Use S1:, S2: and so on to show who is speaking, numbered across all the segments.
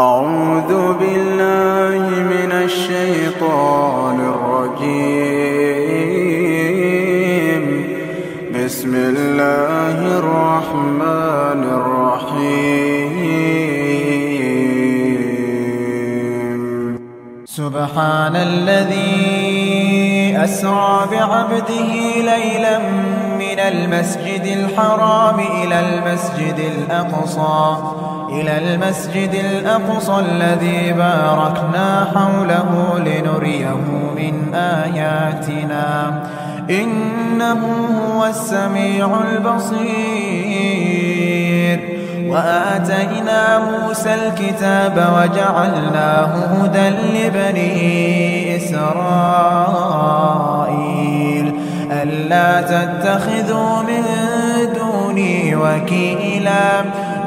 S1: أعوذ بالله من الشيطان الرجيم. بسم الله الرحمن الرحيم.
S2: سبحان الذي أسرى بعبده ليلا من المسجد الحرام إلى المسجد الأقصى. إلى المسجد الأقصى الذي باركنا حوله لنريه من آياتنا. إنه هو السميع البصير. وآتينا موسى الكتاب وجعلناه هدى لبني إسرائيل. ألا تتخذوا من دوني وكيلا.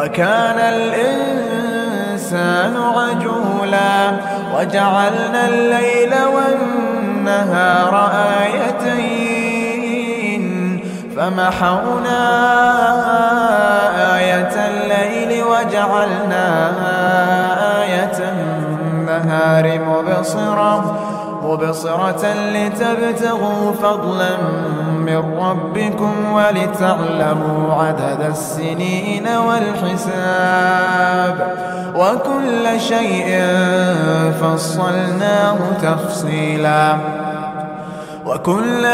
S2: وكان الإنسان عجولا وجعلنا الليل والنهار آيتين فمحونا آية الليل وجعلنا آية النهار مبصرة مبصرة لتبتغوا فضلا من ربكم ولتعلموا عدد السنين والحساب وكل شيء فصلناه تفصيلا وكل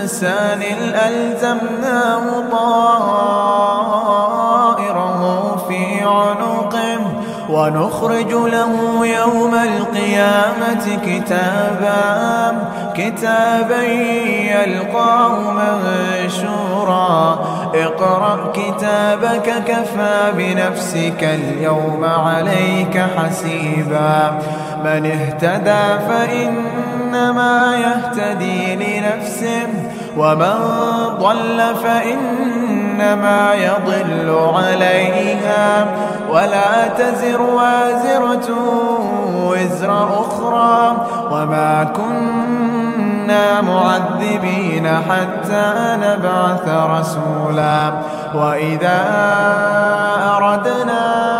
S2: إنسان ألزمناه طائره في عنقه ونخرج له يوم القيامة كتابا كتابا يلقاه منشورا. اقرأ كتابك كفى بنفسك اليوم عليك حسيبا. من اهتدى فإنما يهتدي لنفسه ومن ضل فإنما يضل عليها ولا تزر وازرة وزر أخرى وما كنا معذبين حتى نبعث رسولا وإذا أردنا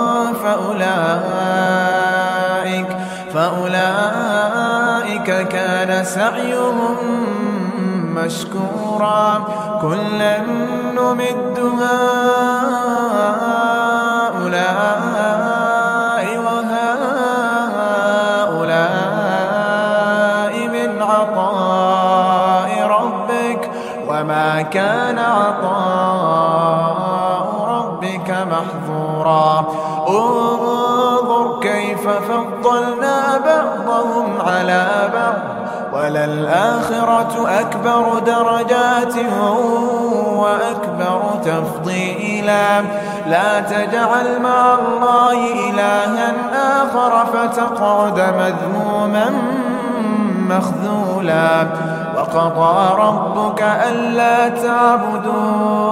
S2: فأولئك فأولئك كان سعيهم مشكورا. كلا نمد هؤلاء وهؤلاء من عطاء ربك. وما كان عطاء ربك محظورا. انظر كيف فضلنا بعضهم على بعض وللآخرة أكبر درجات وأكبر تفضيلا. لا تجعل مع الله إلها آخر فتقعد مذموما مخذولا. وقضى ربك ألا تعبدوا